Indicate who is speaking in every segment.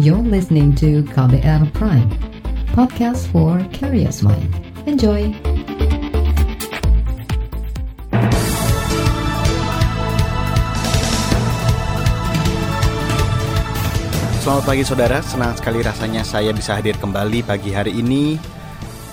Speaker 1: You're listening to KBR Prime, podcast for curious mind. Enjoy!
Speaker 2: Selamat pagi saudara, senang sekali rasanya saya bisa hadir kembali pagi hari ini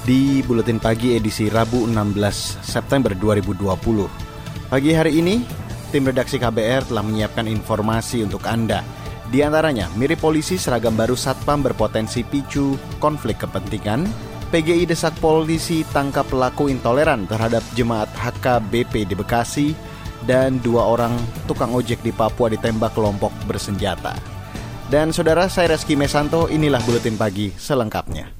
Speaker 2: di Buletin Pagi edisi Rabu 16 September 2020. Pagi hari ini, tim redaksi KBR telah menyiapkan informasi untuk Anda. Di antaranya, mirip polisi seragam baru Satpam berpotensi picu konflik kepentingan, PGI desak polisi tangkap pelaku intoleran terhadap jemaat HKBP di Bekasi, dan dua orang tukang ojek di Papua ditembak kelompok bersenjata. Dan saudara saya Reski Mesanto, inilah Buletin Pagi selengkapnya.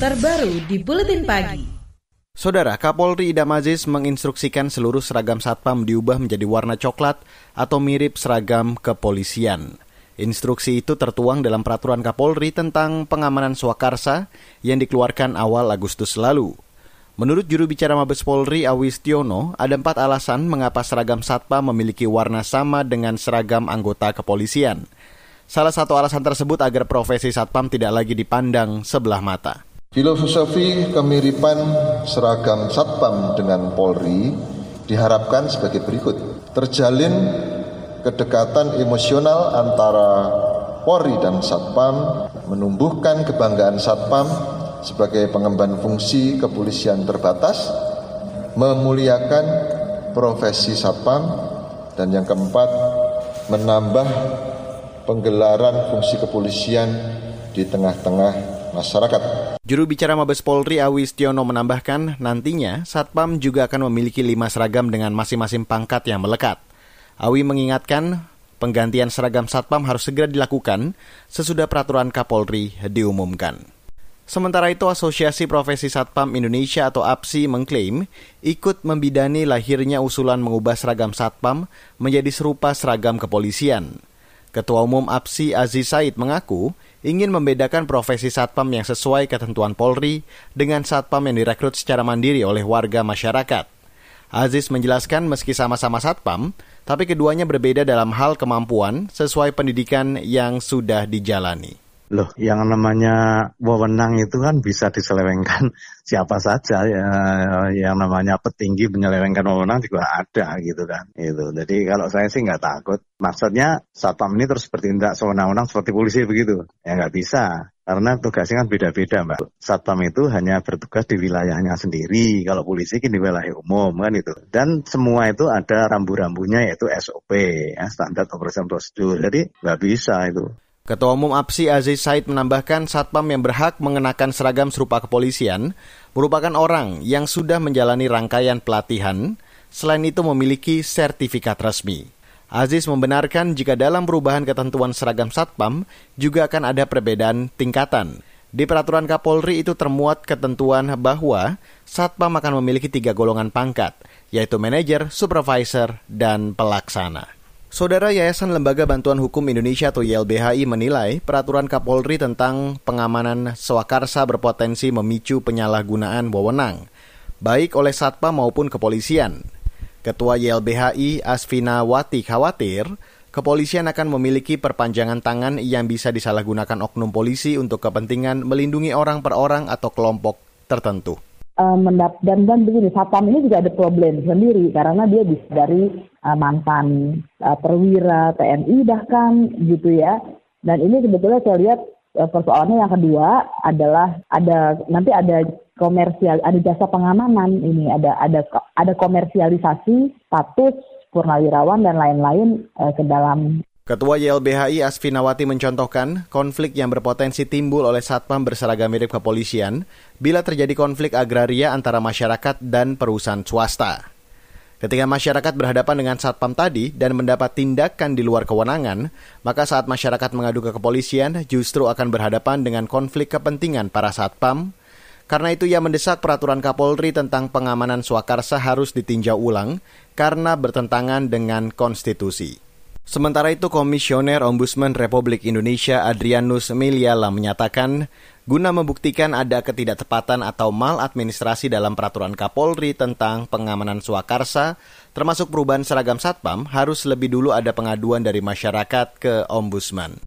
Speaker 3: Terbaru di Buletin Pagi.
Speaker 2: Saudara, Kapolri Idam Aziz menginstruksikan seluruh seragam Satpam diubah menjadi warna coklat atau mirip seragam kepolisian. Instruksi itu tertuang dalam peraturan Kapolri tentang pengamanan swakarsa yang dikeluarkan awal Agustus lalu. Menurut juru bicara Mabes Polri Awistiono, ada empat alasan mengapa seragam Satpam memiliki warna sama dengan seragam anggota kepolisian. Salah satu alasan tersebut agar profesi satpam tidak lagi dipandang sebelah mata.
Speaker 4: Filosofi kemiripan seragam satpam dengan Polri diharapkan sebagai berikut. Terjalin kedekatan emosional antara Polri dan satpam, menumbuhkan kebanggaan satpam sebagai pengemban fungsi kepolisian terbatas, memuliakan profesi satpam, dan yang keempat, menambah penggelaran fungsi kepolisian di tengah-tengah masyarakat.
Speaker 2: Juru bicara Mabes Polri Awistiono menambahkan nantinya Satpam juga akan memiliki lima seragam dengan masing-masing pangkat yang melekat. Awi mengingatkan penggantian seragam Satpam harus segera dilakukan sesudah peraturan Kapolri diumumkan. Sementara itu, Asosiasi Profesi Satpam Indonesia atau APSI mengklaim ikut membidani lahirnya usulan mengubah seragam Satpam menjadi serupa seragam kepolisian. Ketua Umum APSI Aziz Said mengaku ingin membedakan profesi satpam yang sesuai ketentuan Polri dengan satpam yang direkrut secara mandiri oleh warga masyarakat. Aziz menjelaskan meski sama-sama satpam, tapi keduanya berbeda dalam hal kemampuan sesuai pendidikan yang sudah dijalani.
Speaker 5: Loh, yang namanya wewenang itu kan bisa diselewengkan siapa saja ya yang namanya petinggi menyelewengkan wewenang juga ada gitu kan. Itu. Jadi kalau saya sih nggak takut. Maksudnya satpam ini terus bertindak sewenang-wenang seperti polisi begitu. Ya nggak bisa. Karena tugasnya kan beda-beda mbak. Satpam itu hanya bertugas di wilayahnya sendiri. Kalau polisi kan di wilayah umum kan itu. Dan semua itu ada rambu-rambunya yaitu SOP, ya, standar operation procedure. Jadi nggak bisa itu.
Speaker 2: Ketua Umum APSI Aziz Said menambahkan satpam yang berhak mengenakan seragam serupa kepolisian merupakan orang yang sudah menjalani rangkaian pelatihan, selain itu memiliki sertifikat resmi. Aziz membenarkan jika dalam perubahan ketentuan seragam satpam juga akan ada perbedaan tingkatan. Di peraturan Kapolri itu termuat ketentuan bahwa satpam akan memiliki tiga golongan pangkat, yaitu manajer, supervisor, dan pelaksana. Saudara Yayasan Lembaga Bantuan Hukum Indonesia atau YLBHI menilai peraturan Kapolri tentang pengamanan swakarsa berpotensi memicu penyalahgunaan wewenang, baik oleh Satpam maupun kepolisian. Ketua YLBHI Asvina Wati khawatir kepolisian akan memiliki perpanjangan tangan yang bisa disalahgunakan oknum polisi untuk kepentingan melindungi orang per orang atau kelompok tertentu.
Speaker 6: Uh, mendap dan dan begini satpam ini juga ada problem sendiri karena dia bisa dari uh, mantan uh, perwira TNI bahkan gitu ya dan ini sebetulnya saya lihat persoalannya yang kedua adalah ada nanti ada komersial ada jasa pengamanan ini ada ada ada komersialisasi status purnawirawan dan lain-lain uh, ke dalam
Speaker 2: Ketua YLBHI Asfinawati mencontohkan konflik yang berpotensi timbul oleh satpam berseragam mirip kepolisian bila terjadi konflik agraria antara masyarakat dan perusahaan swasta. Ketika masyarakat berhadapan dengan satpam tadi dan mendapat tindakan di luar kewenangan, maka saat masyarakat mengadu ke kepolisian justru akan berhadapan dengan konflik kepentingan para satpam. Karena itu ia mendesak peraturan Kapolri tentang pengamanan swakarsa harus ditinjau ulang karena bertentangan dengan konstitusi. Sementara itu, Komisioner Ombudsman Republik Indonesia Adrianus Meliala menyatakan, guna membuktikan ada ketidaktepatan atau maladministrasi dalam peraturan Kapolri tentang pengamanan swakarsa, termasuk perubahan seragam satpam, harus lebih dulu ada pengaduan dari masyarakat ke Ombudsman.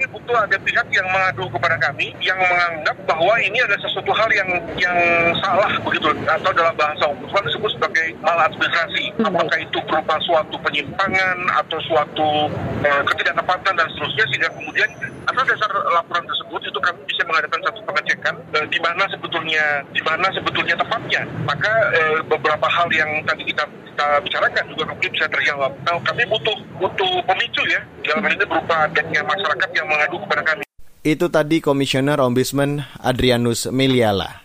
Speaker 7: Kami butuh ada pihak yang mengadu kepada kami yang menganggap bahwa ini ada sesuatu hal yang yang salah begitu atau dalam bahasa hukum disebut sebagai maladministrasi. Apakah itu berupa suatu penyimpangan atau suatu eh, ketidaktepatan dan seterusnya sehingga kemudian atas dasar laporan tersebut itu kami bisa mengadakan satu pengecekan eh, di mana sebetulnya di mana sebetulnya tepatnya. Maka eh, beberapa hal yang tadi kita kita bicarakan juga mungkin bisa terjawab. Nah, kami butuh butuh pemicu ya dalam hal ini berupa adanya masyarakat yang mengadu kepada kami.
Speaker 2: Itu tadi Komisioner Ombudsman Adrianus Meliala.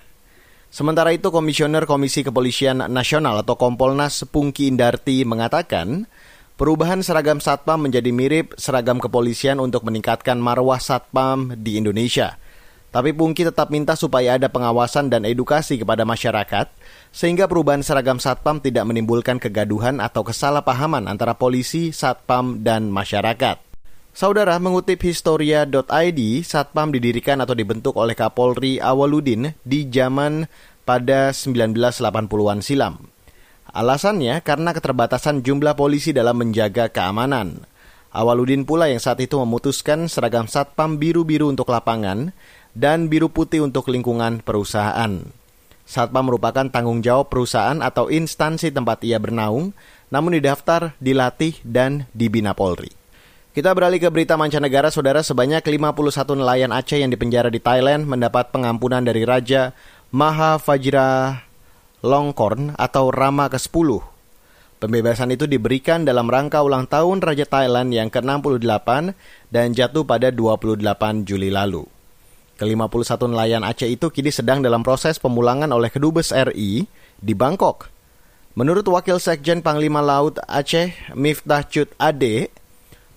Speaker 2: Sementara itu Komisioner Komisi Kepolisian Nasional atau Kompolnas Pungki Indarti mengatakan, perubahan seragam satpam menjadi mirip seragam kepolisian untuk meningkatkan marwah satpam di Indonesia. Tapi Pungki tetap minta supaya ada pengawasan dan edukasi kepada masyarakat, sehingga perubahan seragam satpam tidak menimbulkan kegaduhan atau kesalahpahaman antara polisi, satpam, dan masyarakat. Saudara mengutip historia.id, Satpam didirikan atau dibentuk oleh Kapolri Awaludin di zaman pada 1980-an silam. Alasannya karena keterbatasan jumlah polisi dalam menjaga keamanan. Awaludin pula yang saat itu memutuskan seragam Satpam biru-biru untuk lapangan dan biru putih untuk lingkungan perusahaan. Satpam merupakan tanggung jawab perusahaan atau instansi tempat ia bernaung, namun didaftar, dilatih, dan dibina Polri. Kita beralih ke berita mancanegara, saudara sebanyak 51 nelayan Aceh yang dipenjara di Thailand mendapat pengampunan dari Raja Maha Fajra Longkorn atau Rama ke-10. Pembebasan itu diberikan dalam rangka ulang tahun Raja Thailand yang ke-68 dan jatuh pada 28 Juli lalu. Ke-51 nelayan Aceh itu kini sedang dalam proses pemulangan oleh Kedubes RI di Bangkok. Menurut Wakil Sekjen Panglima Laut Aceh, Miftah Cut Ade,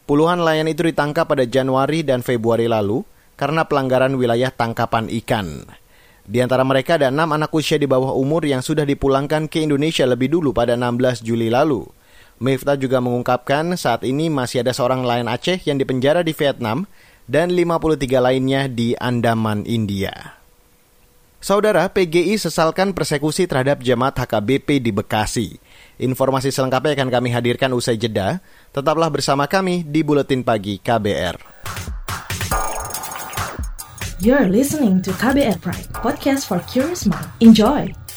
Speaker 2: Puluhan nelayan itu ditangkap pada Januari dan Februari lalu karena pelanggaran wilayah tangkapan ikan. Di antara mereka ada enam anak usia di bawah umur yang sudah dipulangkan ke Indonesia lebih dulu pada 16 Juli lalu. Miftah juga mengungkapkan saat ini masih ada seorang nelayan Aceh yang dipenjara di Vietnam dan 53 lainnya di Andaman, India. Saudara, PGI sesalkan persekusi terhadap jemaat HKBP di Bekasi. Informasi selengkapnya akan kami hadirkan usai jeda. Tetaplah bersama kami di Buletin Pagi KBR.
Speaker 3: You're listening to KBR Pride, podcast for curious mind. Enjoy!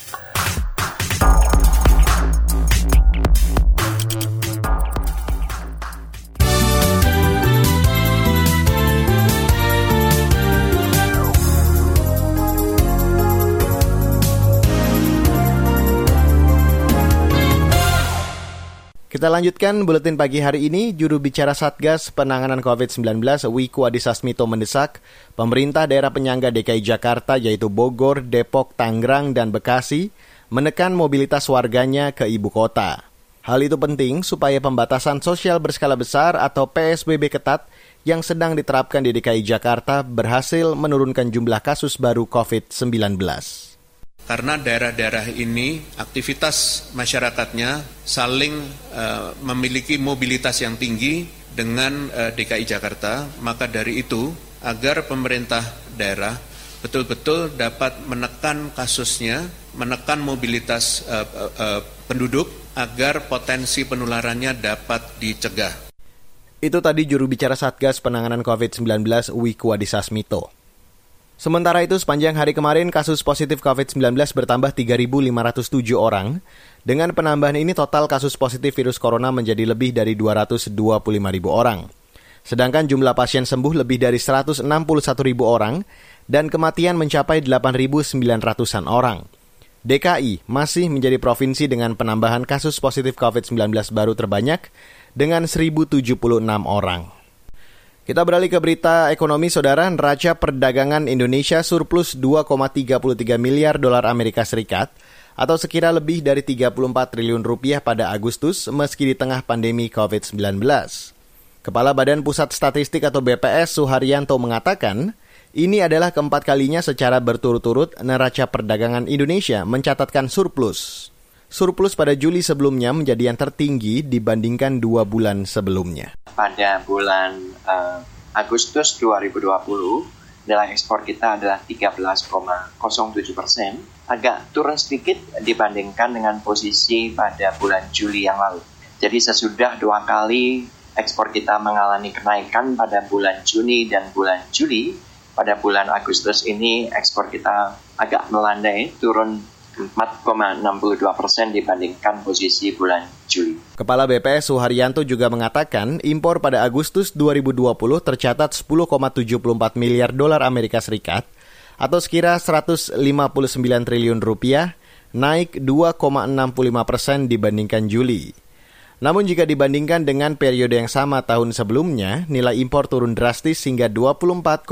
Speaker 2: Kita lanjutkan buletin pagi hari ini. Juru bicara Satgas Penanganan COVID-19 Wiku Adhisa Smito mendesak pemerintah daerah penyangga DKI Jakarta yaitu Bogor, Depok, Tangerang, dan Bekasi menekan mobilitas warganya ke ibu kota. Hal itu penting supaya pembatasan sosial berskala besar atau PSBB ketat yang sedang diterapkan di DKI Jakarta berhasil menurunkan jumlah kasus baru COVID-19
Speaker 8: karena daerah-daerah ini aktivitas masyarakatnya saling uh, memiliki mobilitas yang tinggi dengan uh, eh, DKI Jakarta, maka dari itu agar pemerintah daerah betul-betul dapat menekan kasusnya, menekan mobilitas uh, uh, penduduk agar potensi penularannya dapat dicegah.
Speaker 2: Itu tadi juru bicara Satgas Penanganan COVID-19 Wiku Adhisa Smito. Sementara itu, sepanjang hari kemarin kasus positif COVID-19 bertambah 3.507 orang. Dengan penambahan ini total kasus positif virus corona menjadi lebih dari 225.000 orang. Sedangkan jumlah pasien sembuh lebih dari 161.000 orang dan kematian mencapai 8.900-an orang. DKI masih menjadi provinsi dengan penambahan kasus positif COVID-19 baru terbanyak dengan 1.076 orang. Kita beralih ke berita ekonomi, saudara. Neraca perdagangan Indonesia surplus 2,33 miliar dolar Amerika Serikat atau sekira lebih dari 34 triliun rupiah pada Agustus meski di tengah pandemi COVID-19. Kepala Badan Pusat Statistik atau BPS Suharyanto mengatakan, ini adalah keempat kalinya secara berturut-turut neraca perdagangan Indonesia mencatatkan surplus. Surplus pada Juli sebelumnya menjadi yang tertinggi dibandingkan dua bulan sebelumnya.
Speaker 9: Pada bulan uh, Agustus 2020, nilai ekspor kita adalah 13,07 persen, agak turun sedikit dibandingkan dengan posisi pada bulan Juli yang lalu. Jadi sesudah dua kali ekspor kita mengalami kenaikan pada bulan Juni dan bulan Juli. Pada bulan Agustus ini ekspor kita agak melandai, turun 4,62 persen dibandingkan posisi bulan Juli.
Speaker 2: Kepala BPS Suharyanto juga mengatakan impor pada Agustus 2020 tercatat 10,74 miliar dolar Amerika Serikat atau sekira 159 triliun rupiah, naik 2,65 persen dibandingkan Juli. Namun jika dibandingkan dengan periode yang sama tahun sebelumnya, nilai impor turun drastis hingga 24,19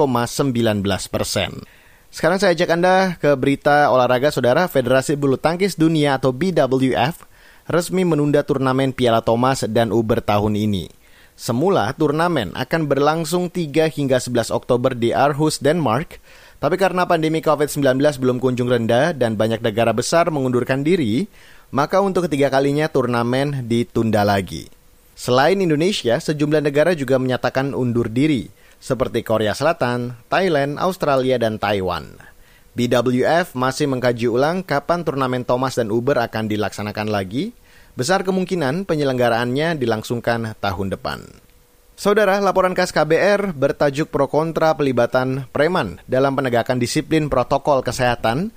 Speaker 2: persen. Sekarang saya ajak Anda ke berita olahraga saudara Federasi Bulu Tangkis Dunia atau BWF resmi menunda turnamen Piala Thomas dan Uber tahun ini. Semula turnamen akan berlangsung 3 hingga 11 Oktober di Aarhus, Denmark, tapi karena pandemi COVID-19 belum kunjung reda dan banyak negara besar mengundurkan diri, maka untuk ketiga kalinya turnamen ditunda lagi. Selain Indonesia, sejumlah negara juga menyatakan undur diri, seperti Korea Selatan, Thailand, Australia, dan Taiwan. BWF masih mengkaji ulang kapan turnamen Thomas dan Uber akan dilaksanakan lagi. Besar kemungkinan penyelenggaraannya dilangsungkan tahun depan. Saudara, laporan khas KBR bertajuk pro kontra pelibatan preman dalam penegakan disiplin protokol kesehatan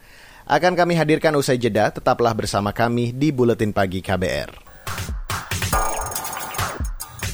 Speaker 2: akan kami hadirkan usai jeda. Tetaplah bersama kami di Buletin Pagi KBR.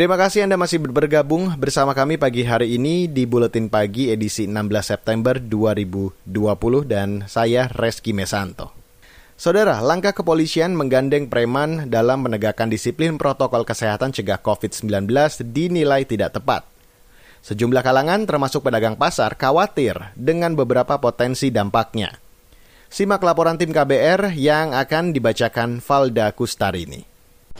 Speaker 2: Terima kasih Anda masih bergabung bersama kami pagi hari ini di Buletin Pagi edisi 16 September 2020 dan saya Reski Mesanto. Saudara, langkah kepolisian menggandeng preman dalam menegakkan disiplin protokol kesehatan cegah COVID-19 dinilai tidak tepat. Sejumlah kalangan termasuk pedagang pasar khawatir dengan beberapa potensi dampaknya. Simak laporan tim KBR yang akan dibacakan Valda Kustarini.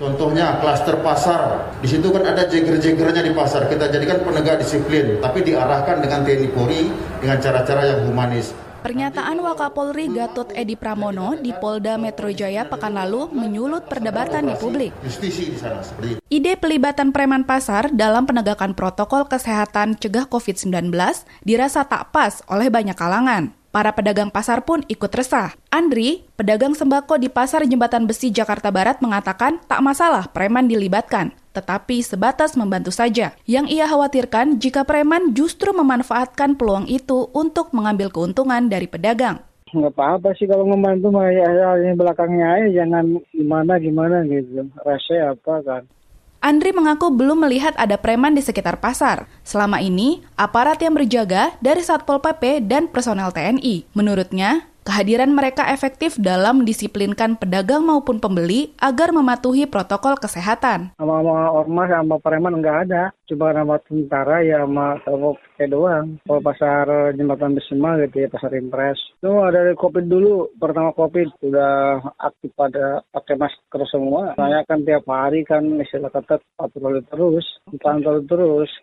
Speaker 10: Contohnya klaster pasar, di situ kan ada jeger-jegernya di pasar. Kita jadikan penegak disiplin, tapi diarahkan dengan TNI Polri dengan cara-cara yang humanis.
Speaker 11: Pernyataan Wakapolri Gatot Edi Pramono di Polda Metro Jaya pekan lalu menyulut perdebatan di publik. Ide pelibatan preman pasar dalam penegakan protokol kesehatan cegah COVID-19 dirasa tak pas oleh banyak kalangan. Para pedagang pasar pun ikut resah. Andri, pedagang sembako di Pasar Jembatan Besi Jakarta Barat mengatakan tak masalah preman dilibatkan, tetapi sebatas membantu saja. Yang ia khawatirkan jika preman justru memanfaatkan peluang itu untuk mengambil keuntungan dari pedagang.
Speaker 12: Nggak apa-apa sih kalau membantu mah ya, ya belakangnya aja jangan gimana gimana gitu. Rasa apa kan.
Speaker 11: Andri mengaku belum melihat ada preman di sekitar pasar. Selama ini, aparat yang berjaga dari Satpol PP dan personel TNI. Menurutnya, kehadiran mereka efektif dalam mendisiplinkan pedagang maupun pembeli agar mematuhi protokol kesehatan.
Speaker 12: Sama, sama ormas sama preman nggak ada. Cuma nama tentara ya sama PP doang. Kalau pasar jembatan Besema gitu ya, pasar impres. Itu dari COVID dulu, pertama COVID sudah aktif pada pakai masker semua. Saya kan tiap hari kan istilah kata patroli terus, pantau terus.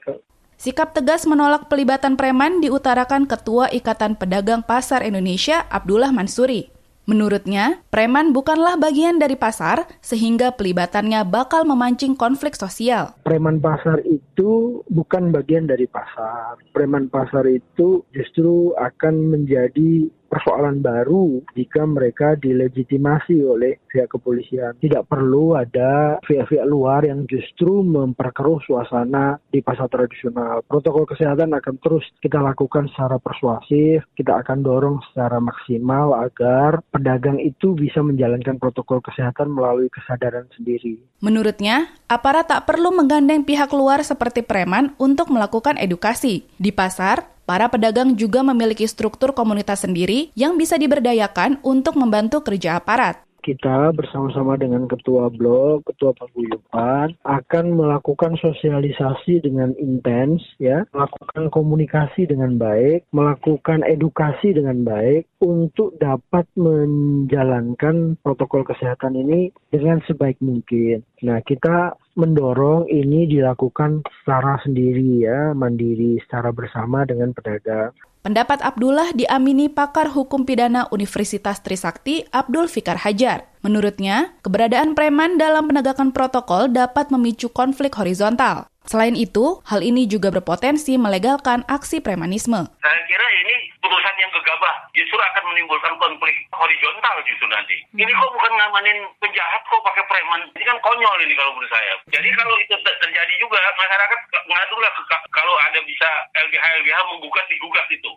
Speaker 11: Sikap tegas menolak pelibatan preman diutarakan Ketua Ikatan Pedagang Pasar Indonesia Abdullah Mansuri. Menurutnya, preman bukanlah bagian dari pasar sehingga pelibatannya bakal memancing konflik sosial.
Speaker 12: Preman pasar itu bukan bagian dari pasar. Preman pasar itu justru akan menjadi persoalan baru jika mereka dilegitimasi oleh pihak kepolisian. Tidak perlu ada pihak-pihak luar yang justru memperkeruh suasana di pasar tradisional. Protokol kesehatan akan terus kita lakukan secara persuasif, kita akan dorong secara maksimal agar pedagang itu bisa menjalankan protokol kesehatan melalui kesadaran sendiri.
Speaker 11: Menurutnya, aparat tak perlu menggandeng pihak luar seperti preman untuk melakukan edukasi. Di pasar, Para pedagang juga memiliki struktur komunitas sendiri yang bisa diberdayakan untuk membantu kerja aparat
Speaker 12: kita bersama-sama dengan ketua blok, ketua paguyuban akan melakukan sosialisasi dengan intens ya, melakukan komunikasi dengan baik, melakukan edukasi dengan baik untuk dapat menjalankan protokol kesehatan ini dengan sebaik mungkin. Nah, kita mendorong ini dilakukan secara sendiri ya, mandiri, secara bersama dengan pedagang.
Speaker 11: Pendapat Abdullah diamini pakar hukum pidana Universitas Trisakti Abdul Fikar Hajar. Menurutnya, keberadaan preman dalam penegakan protokol dapat memicu konflik horizontal. Selain itu, hal ini juga berpotensi melegalkan aksi premanisme.
Speaker 7: Saya kira ini putusan yang gegabah justru akan menimbulkan konflik horizontal justru nanti. Ini kok bukan ngamanin penjahat kok pakai preman. Ini kan konyol ini kalau menurut saya. Jadi kalau itu terjadi juga masyarakat ngadulah kalau ada bisa LBH LBH menggugat digugat itu.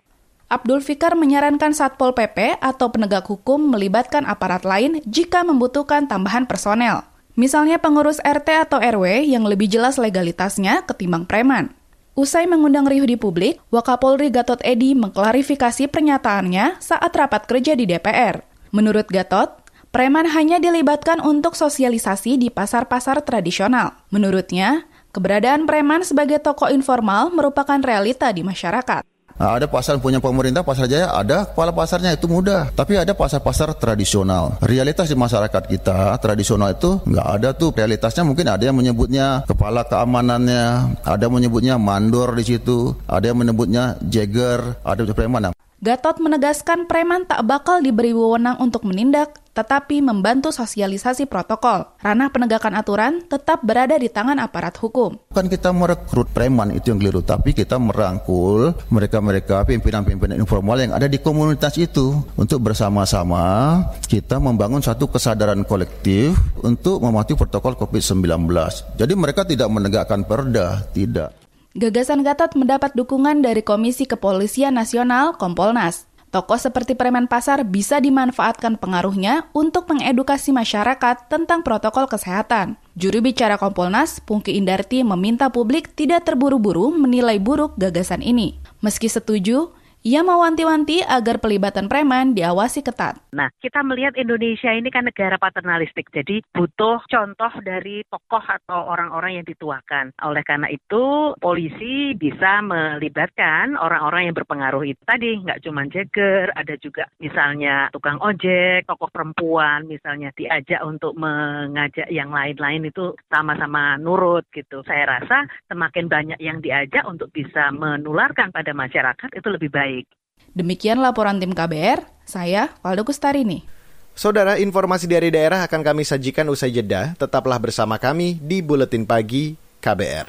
Speaker 11: Abdul Fikar menyarankan Satpol PP atau penegak hukum melibatkan aparat lain jika membutuhkan tambahan personel. Misalnya pengurus RT atau RW yang lebih jelas legalitasnya ketimbang preman. Usai mengundang riuh di publik, Wakapolri Gatot Edi mengklarifikasi pernyataannya saat rapat kerja di DPR. Menurut Gatot, preman hanya dilibatkan untuk sosialisasi di pasar-pasar tradisional. Menurutnya, keberadaan preman sebagai tokoh informal merupakan realita di masyarakat.
Speaker 13: Nah, ada pasar punya pemerintah, pasar jaya, ada kepala pasarnya itu mudah. Tapi ada pasar-pasar tradisional. Realitas di masyarakat kita, tradisional itu nggak ada tuh. Realitasnya mungkin ada yang menyebutnya kepala keamanannya, ada yang menyebutnya mandor di situ, ada yang menyebutnya jagger, ada yang preman.
Speaker 11: Gatot menegaskan preman tak bakal diberi wewenang untuk menindak, tetapi membantu sosialisasi protokol. Ranah penegakan aturan tetap berada di tangan aparat hukum.
Speaker 13: Bukan kita merekrut preman itu yang keliru, tapi kita merangkul mereka-mereka pimpinan-pimpinan informal yang ada di komunitas itu untuk bersama-sama kita membangun satu kesadaran kolektif untuk mematuhi protokol COVID-19. Jadi mereka tidak menegakkan perda, tidak.
Speaker 11: Gagasan Gatot mendapat dukungan dari Komisi Kepolisian Nasional Kompolnas. Tokoh seperti preman pasar bisa dimanfaatkan pengaruhnya untuk mengedukasi masyarakat tentang protokol kesehatan. Juru bicara Kompolnas, Pungki Indarti, meminta publik tidak terburu-buru menilai buruk gagasan ini. Meski setuju, ia mewanti-wanti agar pelibatan preman diawasi ketat.
Speaker 14: Nah, kita melihat Indonesia ini kan negara paternalistik, jadi butuh contoh dari tokoh atau orang-orang yang dituakan. Oleh karena itu, polisi bisa melibatkan orang-orang yang berpengaruh itu tadi, nggak cuma jeger, ada juga misalnya tukang ojek, tokoh perempuan, misalnya diajak untuk mengajak yang lain-lain itu sama-sama nurut gitu. Saya rasa semakin banyak yang diajak untuk bisa menularkan pada masyarakat itu lebih baik baik.
Speaker 11: Demikian laporan tim KBR, saya Waldo Kustarini.
Speaker 2: Saudara, informasi dari daerah akan kami sajikan usai jeda. Tetaplah bersama kami di Buletin Pagi KBR.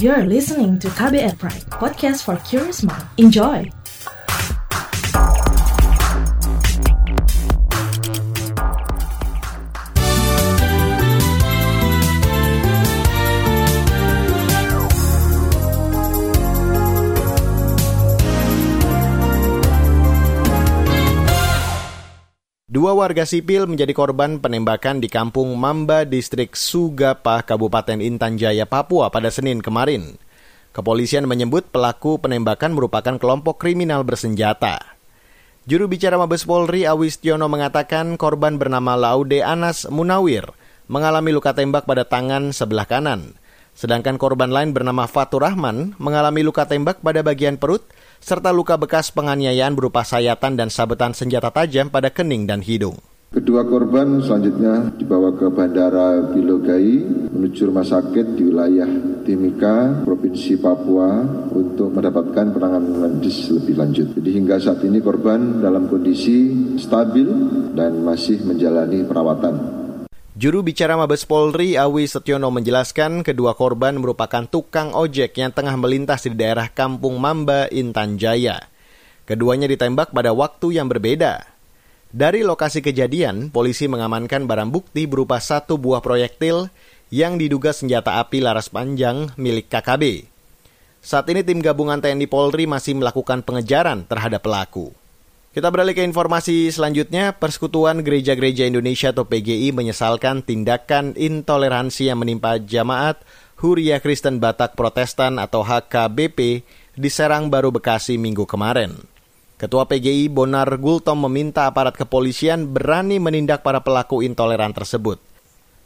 Speaker 3: You're listening to KBR Pride, podcast for curious mind. Enjoy!
Speaker 2: Dua warga sipil menjadi korban penembakan di kampung Mamba, distrik Sugapa, Kabupaten Intan Jaya, Papua pada Senin kemarin. Kepolisian menyebut pelaku penembakan merupakan kelompok kriminal bersenjata. Juru bicara Mabes Polri Awistiono mengatakan korban bernama Laude Anas Munawir mengalami luka tembak pada tangan sebelah kanan. Sedangkan korban lain bernama Fatur Rahman mengalami luka tembak pada bagian perut serta luka bekas penganiayaan berupa sayatan dan sabetan senjata tajam pada kening dan hidung.
Speaker 4: Kedua korban selanjutnya dibawa ke Bandara Bilogai menuju rumah sakit di wilayah Timika, Provinsi Papua untuk mendapatkan penanganan medis lebih lanjut. Jadi hingga saat ini korban dalam kondisi stabil dan masih menjalani perawatan.
Speaker 2: Juru bicara Mabes Polri Awi Setiono menjelaskan kedua korban merupakan tukang ojek yang tengah melintas di daerah Kampung Mamba, Intan Jaya. Keduanya ditembak pada waktu yang berbeda. Dari lokasi kejadian, polisi mengamankan barang bukti berupa satu buah proyektil yang diduga senjata api laras panjang milik KKB. Saat ini tim gabungan TNI Polri masih melakukan pengejaran terhadap pelaku. Kita beralih ke informasi selanjutnya. Persekutuan Gereja-Gereja Indonesia atau PGI menyesalkan tindakan intoleransi yang menimpa jamaat Huria Kristen Batak Protestan atau HKBP di Serang Baru Bekasi minggu kemarin. Ketua PGI Bonar Gultom meminta aparat kepolisian berani menindak para pelaku intoleran tersebut.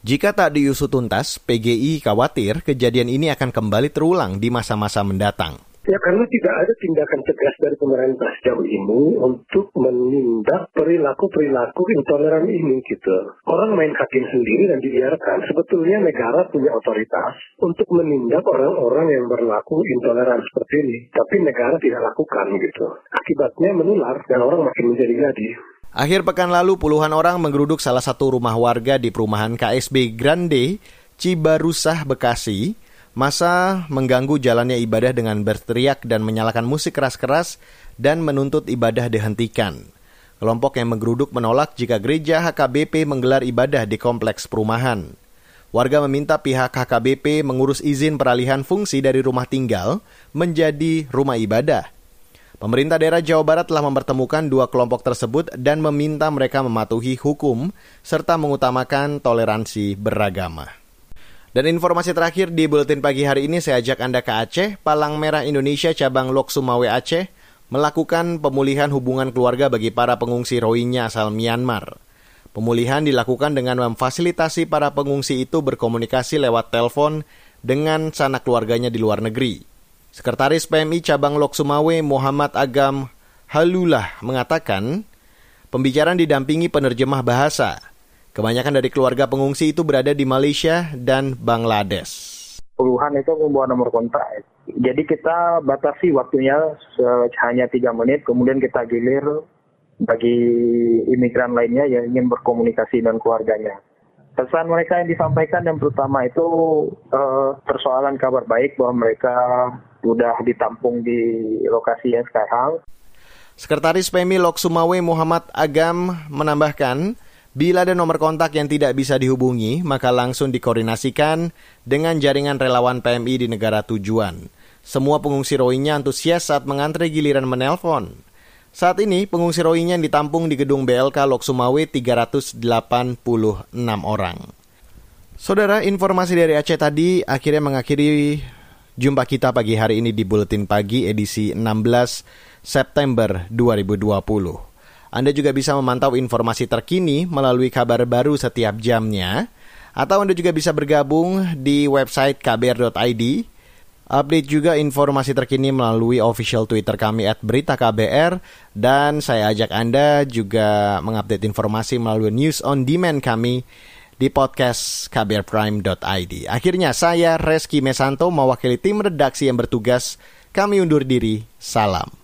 Speaker 2: Jika tak diusut tuntas, PGI khawatir kejadian ini akan kembali terulang di masa-masa mendatang.
Speaker 15: Ya karena tidak ada tindakan tegas dari pemerintah sejauh ini untuk menindak perilaku-perilaku intoleran ini gitu. Orang main hakim sendiri dan dibiarkan. Sebetulnya negara punya otoritas untuk menindak orang-orang yang berlaku intoleran seperti ini. Tapi negara tidak lakukan gitu. Akibatnya menular dan orang makin menjadi-jadi.
Speaker 2: Akhir pekan lalu puluhan orang menggeruduk salah satu rumah warga di perumahan KSB Grande, Cibarusah, Bekasi, Masa mengganggu jalannya ibadah dengan berteriak dan menyalakan musik keras-keras dan menuntut ibadah dihentikan. Kelompok yang menggeruduk menolak jika gereja HKBP menggelar ibadah di kompleks perumahan. Warga meminta pihak HKBP mengurus izin peralihan fungsi dari rumah tinggal menjadi rumah ibadah. Pemerintah daerah Jawa Barat telah mempertemukan dua kelompok tersebut dan meminta mereka mematuhi hukum serta mengutamakan toleransi beragama. Dan informasi terakhir di Buletin Pagi hari ini saya ajak Anda ke Aceh. Palang Merah Indonesia cabang Lok Sumawe Aceh melakukan pemulihan hubungan keluarga bagi para pengungsi Rohingya asal Myanmar. Pemulihan dilakukan dengan memfasilitasi para pengungsi itu berkomunikasi lewat telepon dengan sanak keluarganya di luar negeri. Sekretaris PMI cabang Lok Sumawe Muhammad Agam Halulah mengatakan, pembicaraan didampingi penerjemah bahasa. Kebanyakan dari keluarga pengungsi itu berada di Malaysia dan Bangladesh.
Speaker 12: Puluhan itu membawa nomor kontak. Jadi kita batasi waktunya hanya tiga menit, kemudian kita gilir bagi imigran lainnya yang ingin berkomunikasi dengan keluarganya. Pesan mereka yang disampaikan yang pertama itu uh, persoalan kabar baik bahwa mereka sudah ditampung di lokasi yang sekarang.
Speaker 2: Sekretaris PMI Lok Sumawe Muhammad Agam menambahkan, Bila ada nomor kontak yang tidak bisa dihubungi, maka langsung dikoordinasikan dengan jaringan relawan PMI di negara tujuan. Semua pengungsi Rohingya antusias saat mengantre giliran menelpon. Saat ini, pengungsi Rohingya yang ditampung di gedung BLK Lok Sumawe 386 orang. Saudara, informasi dari Aceh tadi akhirnya mengakhiri jumpa kita pagi hari ini di Buletin Pagi edisi 16 September 2020. Anda juga bisa memantau informasi terkini melalui kabar baru setiap jamnya, atau Anda juga bisa bergabung di website kbr.id. Update juga informasi terkini melalui official Twitter kami at Berita KBR, dan saya ajak Anda juga mengupdate informasi melalui news on demand kami di podcast kbrprime.id. Akhirnya saya Reski Mesanto mewakili tim redaksi yang bertugas. Kami undur diri. Salam.